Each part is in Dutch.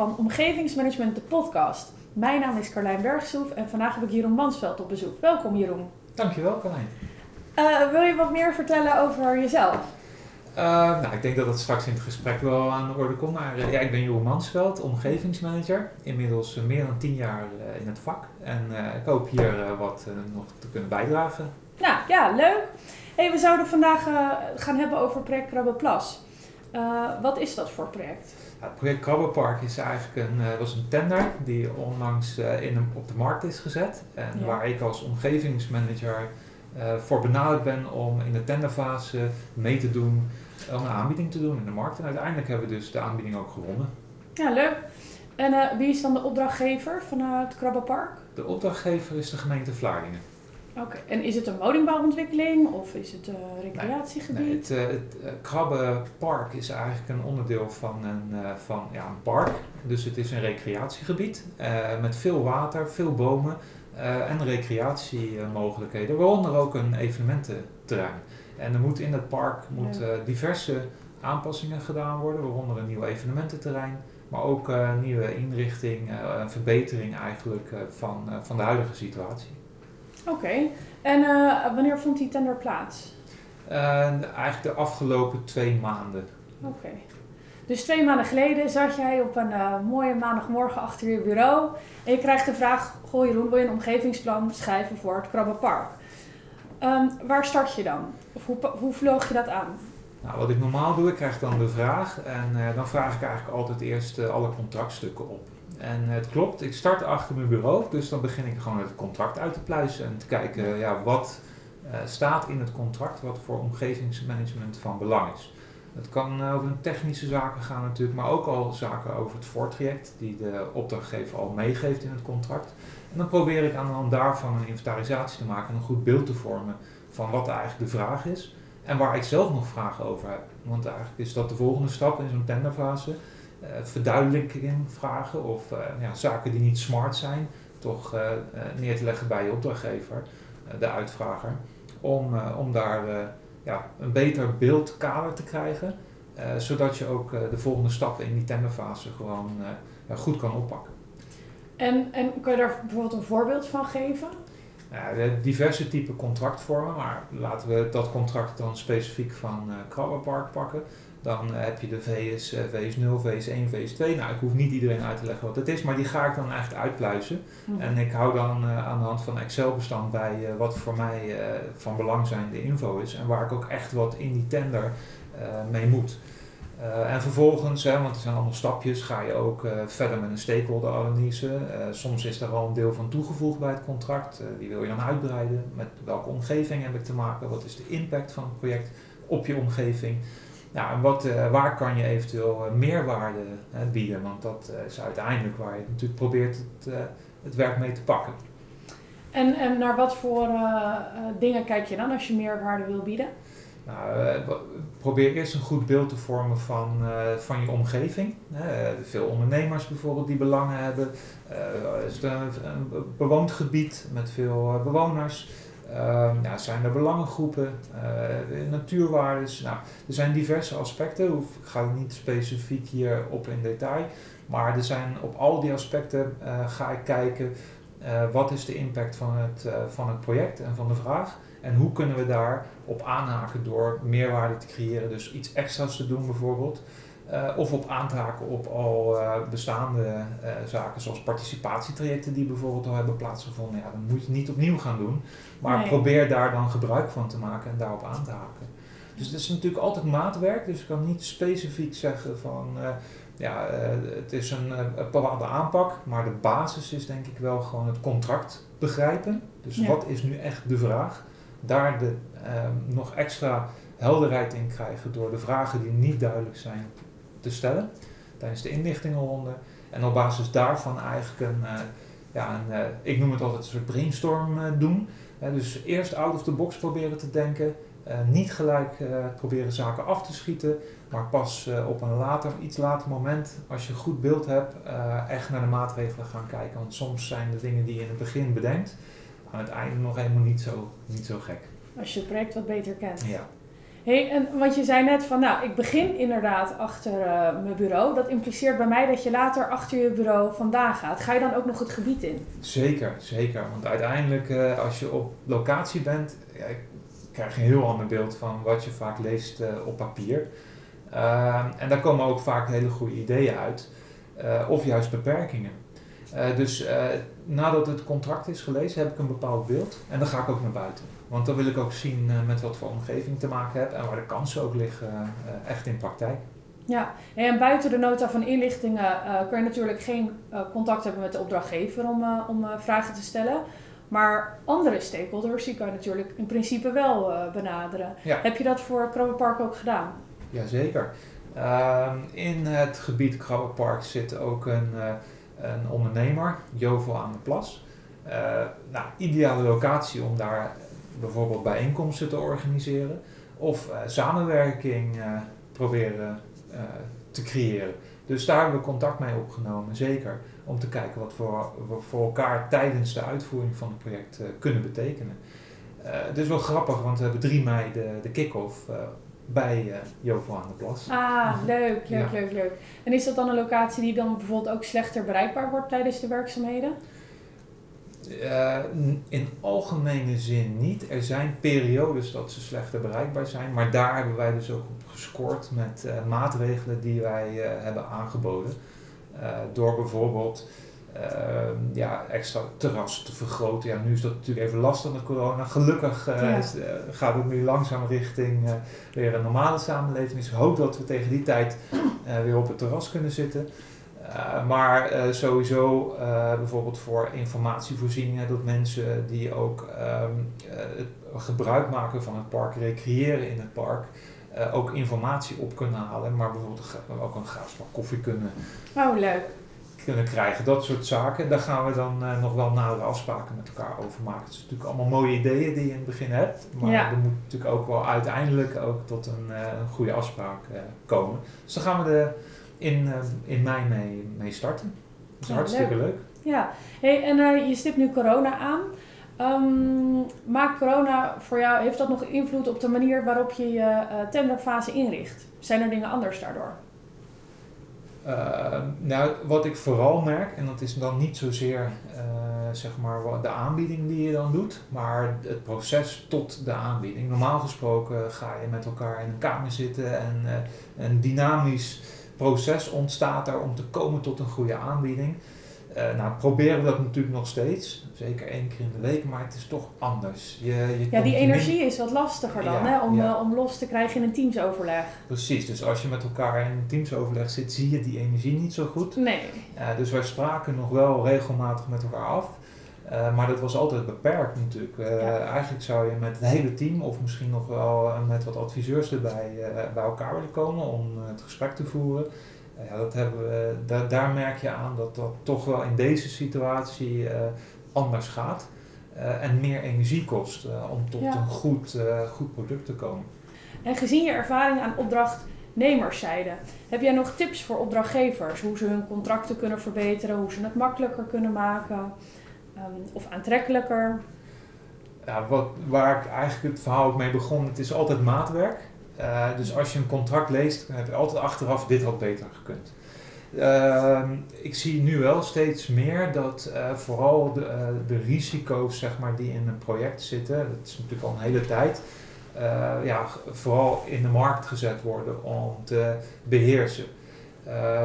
van Omgevingsmanagement, de podcast. Mijn naam is Carlijn Bergsoef en vandaag heb ik Jeroen Mansveld op bezoek. Welkom Jeroen. Dankjewel Carlijn. Uh, wil je wat meer vertellen over jezelf? Uh, nou, ik denk dat dat straks in het gesprek wel aan de orde komt. Maar uh, ja, ik ben Jeroen Mansveld, omgevingsmanager. Inmiddels meer dan tien jaar in het vak. En ik hoop hier wat nog te kunnen bijdragen. Nou ja, leuk. Hey, we zouden vandaag gaan hebben over project Krabbelplas. wat is dat voor project? Het project Krabbenpark is eigenlijk een, uh, was een tender die onlangs uh, in een, op de markt is gezet. En waar ik als omgevingsmanager uh, voor benaderd ben om in de tenderfase mee te doen, om een aanbieding te doen in de markt. En uiteindelijk hebben we dus de aanbieding ook gewonnen. Ja, leuk. En wie is dan de opdrachtgever van het Krabbenpark? De opdrachtgever is de gemeente Vlaardingen. Oké, en is het een woningbouwontwikkeling of is het een recreatiegebied? Nee, het, uh, het uh, Krabbenpark is eigenlijk een onderdeel van een, uh, van, ja, een park. Dus het is een recreatiegebied met veel water, veel bomen en recreatiemogelijkheden. Waaronder ook een evenemententerrein. En er moet in het park moet, diverse aanpassingen gedaan worden, waaronder een nieuw evenemententerrein. Maar ook een nieuwe inrichting, een verbetering eigenlijk van, van de huidige situatie. Oké, en uh, wanneer vond die tender plaats? Uh, eigenlijk de afgelopen twee maanden. Oké. Dus twee maanden geleden zat jij op een uh, mooie maandagmorgen achter je bureau en je krijgt de vraag: Goh, Jeroen, wil je een omgevingsplan schrijven voor het Krabbenpark? Um, waar start je dan? Of hoe, hoe vloog je dat aan? Nou, wat ik normaal doe, ik krijg dan de vraag en dan vraag ik eigenlijk altijd eerst alle contractstukken op. En het klopt, ik start achter mijn bureau, dus dan begin ik gewoon het contract uit te pluizen en te kijken ja, wat uh, staat in het contract, wat voor omgevingsmanagement van belang is. Het kan uh, over technische zaken gaan natuurlijk, maar ook al zaken over het voortraject die de opdrachtgever al meegeeft in het contract. En dan probeer ik aan de hand daarvan een inventarisatie te maken en een goed beeld te vormen van wat eigenlijk de vraag is en waar ik zelf nog vragen over heb. Want eigenlijk is dat de volgende stap in zo'n tenderfase verduidelijking vragen of uh, ja, zaken die niet smart zijn, toch uh, neer te leggen bij je opdrachtgever, de uitvrager, om, om daar ja, een beter beeldkader te krijgen, zodat je ook de volgende stappen in die tenderfase gewoon goed kan oppakken. En, en kan je daar bijvoorbeeld een voorbeeld van geven? Ja, diverse type contractvormen, maar laten we dat contract dan specifiek van uh, Krabbenpark pakken. Dan uh, heb je de VS, uh, VS0, VS1, VS2. Nou, ik hoef niet iedereen uit te leggen wat het is, maar die ga ik dan eigenlijk uitpluizen. Mm. En ik hou dan uh, aan de hand van Excel-bestand bij wat voor mij van belang zijn de info is. En waar ik ook echt wat in die tender mee moet. en vervolgens, hè, want er zijn allemaal stapjes, ga je ook verder met een stakeholder-analyse. soms is daar al een deel van toegevoegd bij het contract. die wil je dan uitbreiden. Met welke omgeving heb ik te maken? Wat is de impact van het project op je omgeving? Nou, en wat, uh, waar kan je eventueel uh, meerwaarde uh, bieden? Want dat is uiteindelijk waar je natuurlijk probeert het, het werk mee te pakken. En, en naar wat voor dingen kijk je dan als je meerwaarde wil bieden? Nou, probeer eerst een goed beeld te vormen van, van je omgeving. veel ondernemers bijvoorbeeld die belangen hebben. is het een, een bewoond gebied met veel bewoners? Um, ja, zijn er belangengroepen, uh, natuurwaardes. Nou, er zijn diverse aspecten. Ik ga niet specifiek hier op in detail. Maar er zijn op al die aspecten uh, ga ik kijken uh, wat is de impact van het, van het project en van de vraag. En hoe kunnen we daar op aanhaken door meerwaarde te creëren. Dus iets extra's te doen bijvoorbeeld. Uh, of op aanhaken op al uh, bestaande uh, zaken zoals participatietrajecten die bijvoorbeeld al hebben plaatsgevonden. Ja, dan moet je niet opnieuw gaan doen, maar nee. probeer daar dan gebruik van te maken en daarop aan te haken. Dus het is natuurlijk altijd maatwerk, dus ik kan niet specifiek zeggen van ja, het is een, een bepaalde aanpak, maar de basis is denk ik wel gewoon het contract begrijpen. Dus ja. wat is nu echt de vraag? Daar de, nog extra helderheid in krijgen door de vragen die niet duidelijk zijn te stellen tijdens de inlichtingenronde. En op basis daarvan eigenlijk een, uh, ja, een uh, ik noem het altijd een soort brainstorm uh, doen. dus eerst out of the box proberen te denken. niet gelijk proberen zaken af te schieten. Maar pas op een later, iets later moment, als je een goed beeld hebt, echt naar de maatregelen gaan kijken. Want soms zijn de dingen die je in het begin bedenkt, aan het einde nog helemaal niet zo, niet zo gek. Als je het project wat beter kent. Ja. Hey, en want je zei net van, nou, ik begin inderdaad achter eh, mijn bureau. Dat impliceert bij mij dat je later achter je bureau vandaan gaat. Ga je dan ook nog het gebied in? Zeker, zeker. Want uiteindelijk, uh, als je op locatie bent, krijg je een heel ander beeld van wat je vaak leest uh, op papier. En daar komen ook vaak hele goede ideeën uit, of juist beperkingen. dus nadat het contract is gelezen, heb ik een bepaald beeld en dan ga ik ook naar buiten. Want dan wil ik ook zien uh, met wat voor omgeving te maken heb en waar de kansen ook liggen uh, echt in praktijk. Ja, en buiten de nota van inlichtingen uh, kun je natuurlijk geen contact hebben met de opdrachtgever om, om vragen te stellen. Maar andere stakeholders, die kan je natuurlijk in principe wel benaderen. Ja. Heb je dat voor Krabbenpark ook gedaan? Jazeker. Ehm, in het gebied Krabbenpark zit ook een, een ondernemer, Jovo aan de Plas. nou, ideale locatie om daar bijvoorbeeld bijeenkomsten te organiseren of uh, samenwerking uh, proberen uh, te creëren. Dus daar hebben we contact mee opgenomen, zeker, om te kijken wat voor, we voor elkaar tijdens de uitvoering van het project kunnen betekenen. het is wel grappig, want we hebben 3 mei de, de kick-off bij uh, Jovo aan de Plas. Ah, leuk, leuk, leuk, leuk. En is dat dan een locatie die dan bijvoorbeeld ook slechter bereikbaar wordt tijdens de werkzaamheden? Uh, in algemene zin niet. Er zijn periodes dat ze slechter bereikbaar zijn, maar daar hebben wij dus ook op gescoord met uh, maatregelen die wij uh, hebben aangeboden. door bijvoorbeeld ehm, ja, extra terras te vergroten. Ja, nu is dat natuurlijk even lastig met corona. Gelukkig ja. is, gaat het nu langzaam richting weer een normale samenleving. Dus ik hoop dat we tegen die tijd weer op het terras kunnen zitten. Uh, maar uh, sowieso uh, bijvoorbeeld voor informatievoorzieningen, dat mensen die ook um, het gebruik maken van het park, recreëren in het park, ook informatie op kunnen halen, maar bijvoorbeeld ook een gratis koffie kunnen, oh, leuk. kunnen krijgen. Dat soort zaken, daar gaan we dan nog wel nadere afspraken met elkaar over maken. Het is natuurlijk allemaal mooie ideeën die je in het begin hebt, maar ja. er moet natuurlijk ook wel uiteindelijk ook tot een, een goede afspraak komen. Dus dan gaan we de in, uh, in mei mee, mee starten. Dat is ja, hartstikke leuk. leuk. Ja, hey, en uh, je stipt nu corona aan. Um, maakt corona voor jou, heeft dat nog invloed op de manier waarop je je uh, tenderfase inricht? Zijn er dingen anders daardoor? nou, wat ik vooral merk, en dat is dan niet zozeer zeg maar de aanbieding die je dan doet, maar het proces tot de aanbieding. Normaal gesproken ga je met elkaar in een kamer zitten en een dynamisch proces ontstaat er om te komen tot een goede aanbieding. Uh, nou, proberen we dat natuurlijk nog steeds. Zeker één keer in de week, maar het is toch anders. Je, je ja, die energie is wat lastiger dan, hè? Om, uh, om los te krijgen in een teamsoverleg. Precies, dus als je met elkaar in een teamsoverleg zit, zie je die energie niet zo goed. Nee. Uh, dus wij spraken nog wel regelmatig met elkaar af. Uh, maar dat was altijd beperkt natuurlijk. Uh, ja. Eigenlijk zou je met het hele team of misschien nog wel met wat adviseurs erbij uh, bij elkaar willen komen om het gesprek te voeren. ja, dat hebben we, da daar merk je aan dat dat toch wel in deze situatie anders gaat. en meer energie kost om tot ja. een goed, goed product te komen. En gezien je ervaring aan opdrachtnemerszijde, heb jij nog tips voor opdrachtgevers? Hoe ze hun contracten kunnen verbeteren, hoe ze het makkelijker kunnen maken? Um, of aantrekkelijker? Ja, wat, waar ik eigenlijk het verhaal ook mee begon, het is altijd maatwerk. Uh, dus als je een contract leest, dan heb je altijd achteraf dit had beter gekund. Uh, ik zie nu wel steeds meer dat uh, vooral de, uh, de, risico's zeg maar, die in een project zitten, dat is natuurlijk al een hele tijd, ja, vooral in de markt gezet worden om te beheersen.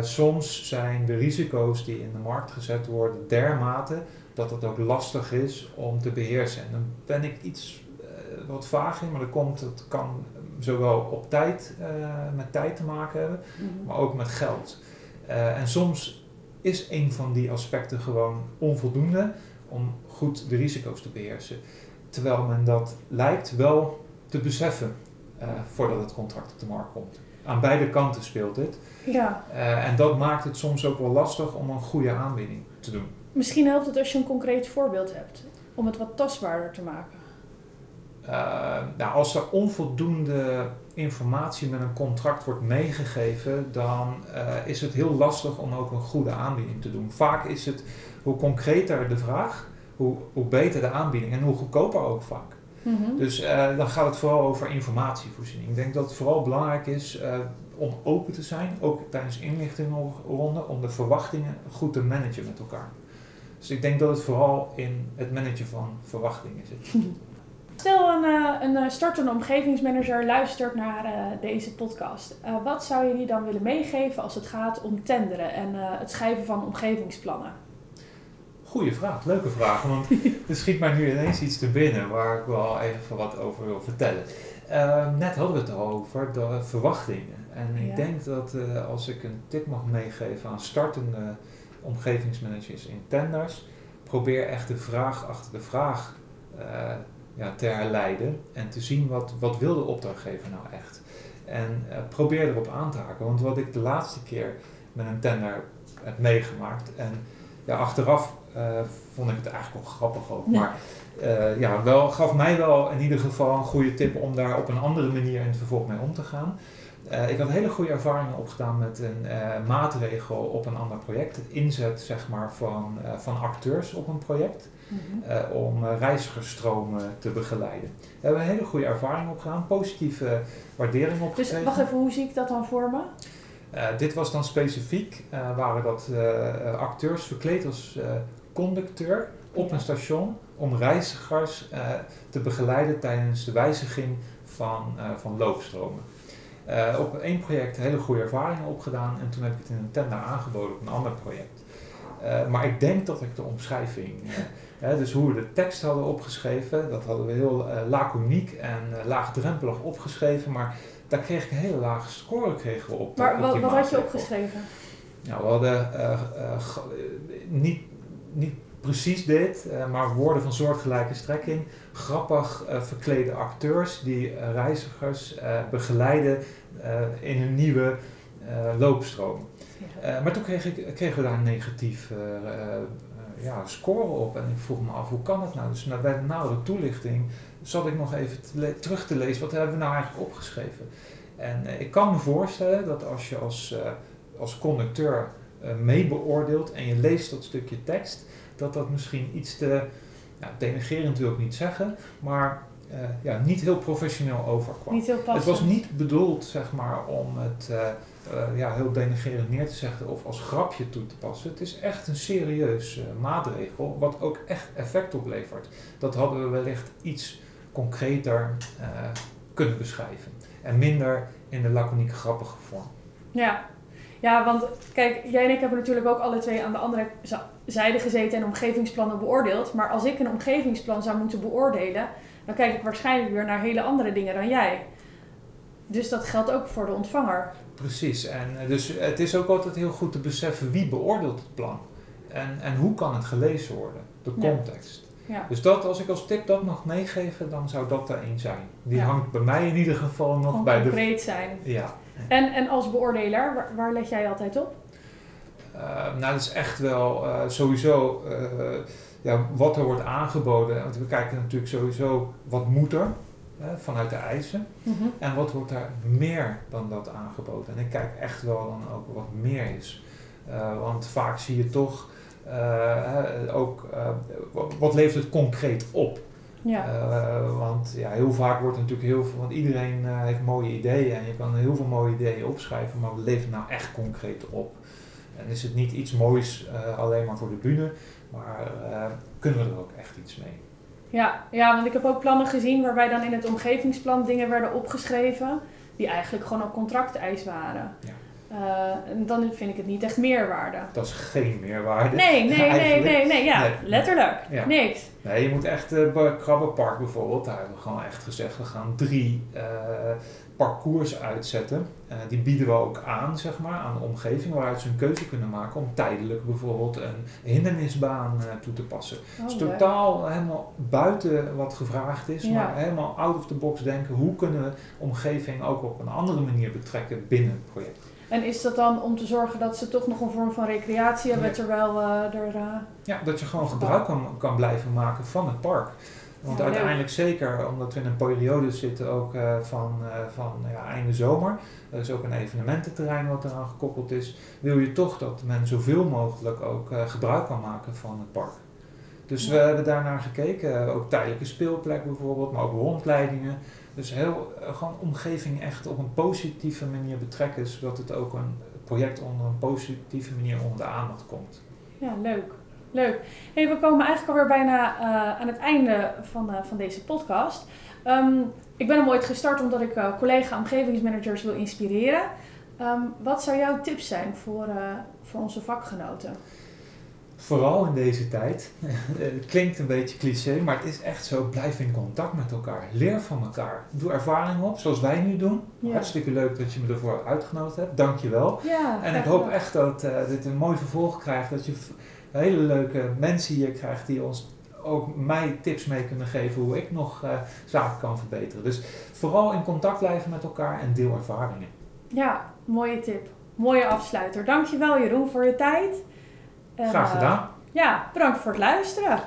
soms zijn de risico's die in de markt gezet worden dermate dat het ook lastig is om te beheersen. En dan ben ik iets uh, wat vaag in, maar dat komt, het kan zowel op tijd, uh, met tijd te maken hebben, mm-hmm. maar ook met geld. Uh, en soms is een van die aspecten gewoon onvoldoende om goed de risico's te beheersen. Terwijl men dat lijkt wel te beseffen voordat het contract op de markt komt. Aan beide kanten speelt dit. Ja. en dat maakt het soms ook wel lastig om een goede aanbieding te doen. Misschien helpt het als je een concreet voorbeeld hebt, om het wat tastbaarder te maken. Uh, nou, als er onvoldoende informatie met een contract wordt meegegeven, dan uh, is het heel lastig om ook een goede aanbieding te doen. Vaak is het hoe concreter de vraag, hoe, hoe beter de aanbieding en hoe goedkoper ook vaak. Mhm. Dus eh, dan gaat het vooral over informatievoorziening. Ik denk dat het vooral belangrijk is eh, om open te zijn, ook tijdens inlichtingronden, om de verwachtingen goed te managen met elkaar. Dus ik denk dat het vooral in het managen van verwachtingen zit. Stel een, eh, een eh, startende omgevingsmanager luistert naar eh, deze podcast. Wat zou je die dan willen meegeven als het gaat om tenderen en het schrijven van omgevingsplannen? Goeie vraag, leuke vraag, want er schiet mij nu ineens iets te binnen waar ik wel even wat over wil vertellen. Eh, net hadden we het over de verwachtingen. En ik Ja. denk dat als ik een tip mag meegeven aan startende omgevingsmanagers in tenders, probeer echt de vraag achter de vraag eh, ja, te herleiden en te zien wat, wat wil de opdrachtgever nou echt. En eh, probeer erop aan te haken, want wat ik de laatste keer met een tender heb meegemaakt en ja, achteraf eh, vond ik het eigenlijk wel grappig ook. Ja. Maar ja, wel, gaf mij wel in ieder geval een goede tip om daar op een andere manier in het vervolg mee om te gaan. Eh, ik had hele goede ervaringen opgedaan met een eh, maatregel op een ander project. Het inzet zeg maar, van, eh, van acteurs op een project eh, om reizigersstromen te begeleiden. Daar hebben we een hele goede ervaring opgedaan, positieve waardering Dus opgekregen. wacht even, hoe zie ik dat dan voor me? Dit was dan specifiek, waren dat acteurs verkleed als conducteur op een station om reizigers te begeleiden tijdens de wijziging van, van loopstromen. Eh, op één project hele goede ervaringen opgedaan en toen heb ik het in een tender aangeboden op een ander project. Eh, maar ik denk dat ik de omschrijving, eh, dus hoe we de tekst hadden opgeschreven, dat hadden we heel laconiek en laagdrempelig opgeschreven, maar daar kreeg ik een hele lage score kregen we op. Maar op wat, wat had je opgeschreven? Nou, we hadden niet, niet precies dit, eh, maar woorden van soortgelijke strekking. Grappig eh, verklede acteurs die eh, reizigers begeleiden in hun nieuwe loopstroom. Maar toen kreeg ik, kregen we daar een negatief ja, score op. En ik vroeg me af, hoe kan het nou? Dus bij de toelichting zat ik nog even te terug te lezen. Wat hebben we nou eigenlijk opgeschreven? En ik kan me voorstellen dat als je als, als conducteur eh, mee beoordeelt en je leest dat stukje tekst, dat dat misschien iets te, ja, denigerend wil ik niet zeggen, maar eh, ja, niet heel professioneel overkwam. Niet heel Het was niet bedoeld zeg maar, om het eh, eh, ja, heel denigerend neer te zeggen of als grapje toe te passen. Het is echt een serieus maatregel, wat ook echt effect oplevert. Dat hadden we wellicht iets concreter kunnen beschrijven. En minder in de laconieke grappige vorm. Ja. Ja, want kijk, jij en ik hebben natuurlijk ook alle twee aan de andere zijde gezeten en omgevingsplannen beoordeeld. Maar als ik een omgevingsplan zou moeten beoordelen, dan kijk ik waarschijnlijk weer naar hele andere dingen dan jij. Dus dat geldt ook voor de ontvanger. Precies, en eh, dus het is ook altijd heel goed te beseffen wie beoordeelt het plan. En, en hoe kan het gelezen worden, de context. Ja. Dus dat, als ik als tip dat mag meegeven, dan zou dat er één zijn. Die Ja. hangt bij mij in ieder geval nog bij de... concreet zijn. Ja. En, en als beoordelaar, waar, waar let jij altijd op? Eh, nou, dat is echt wel eh, sowieso eh, ja, wat er wordt aangeboden. Want we kijken natuurlijk sowieso wat moet er hè, vanuit de eisen. En wat wordt er meer dan dat aangeboden? En ik kijk echt wel dan ook wat meer is. Eh, want vaak zie je toch ook wat, wat levert het concreet op. Ja. Eh, want ja, heel vaak wordt natuurlijk heel veel, want iedereen eh, heeft mooie ideeën en je kan heel veel mooie ideeën opschrijven, maar wat levert het nou echt concreet op? En is het niet iets moois eh, alleen maar voor de bühne, maar kunnen we er ook echt iets mee? Ja, ja, want ik heb ook plannen gezien waarbij dan in het omgevingsplan dingen werden opgeschreven die eigenlijk gewoon al contracteis waren. Ja. Eh, dan vind ik het niet echt meerwaarde. Dat is geen meerwaarde. Nee, nee, nee, nee, nee, ja, Nee. letterlijk. Ja. Niks. Nee, je moet echt, eh, bij Krabbenpark bijvoorbeeld, daar hebben we gewoon echt gezegd, we gaan drie eh, parcours uitzetten. Die bieden we ook aan, zeg maar, aan de omgeving, waaruit ze een keuze kunnen maken om tijdelijk bijvoorbeeld een hindernisbaan toe te passen. Oh, leuk. totaal helemaal buiten wat gevraagd is, Ja. maar helemaal out of the box denken. Hoe kunnen we omgeving ook op een andere manier betrekken binnen het project? En is dat dan om te zorgen dat ze toch nog een vorm van recreatie hebben, Ja. terwijl eh, er... eh, Ja, dat je gewoon gebruik kan, kan blijven maken van het park. Want Ja, uiteindelijk zeker, omdat we in een periode zitten ook eh, van, van ja, einde zomer. Er is ook een evenemententerrein wat eraan gekoppeld is. Wil je toch dat men zoveel mogelijk ook gebruik kan maken van het park. Dus we hebben daarnaar gekeken. Ook tijdelijke speelplek bijvoorbeeld, maar ook rondleidingen. Dus heel, eh, gewoon omgeving echt op een positieve manier betrekken, zodat het ook een project onder een positieve manier onder de aandacht komt. Ja, leuk. Leuk. Hey, we komen eigenlijk alweer bijna uh, aan het einde van, uh, van deze podcast. Um, ik ben hem ooit gestart omdat ik collega omgevingsmanagers wil inspireren. Um, wat zou jouw tips zijn voor, voor onze vakgenoten? Vooral in deze tijd. het klinkt een beetje cliché, maar het is echt zo. Blijf in contact met elkaar. Leer van elkaar. Doe ervaring op, zoals wij nu doen. Ja. Hartstikke leuk dat je me ervoor uitgenodigd hebt. Dank je wel. Ja, en ik hoop echt dat uh, dit een mooi vervolg krijgt. Dat je hele leuke mensen hier krijgt die ons ook mij tips mee kunnen geven hoe ik nog uh, zaken kan verbeteren. Dus vooral in contact blijven met elkaar en deel ervaringen. Ja, mooie tip. Mooie afsluiter. Dankjewel Jeroen voor je tijd. Graag gedaan. Uh, ja, bedankt voor het luisteren.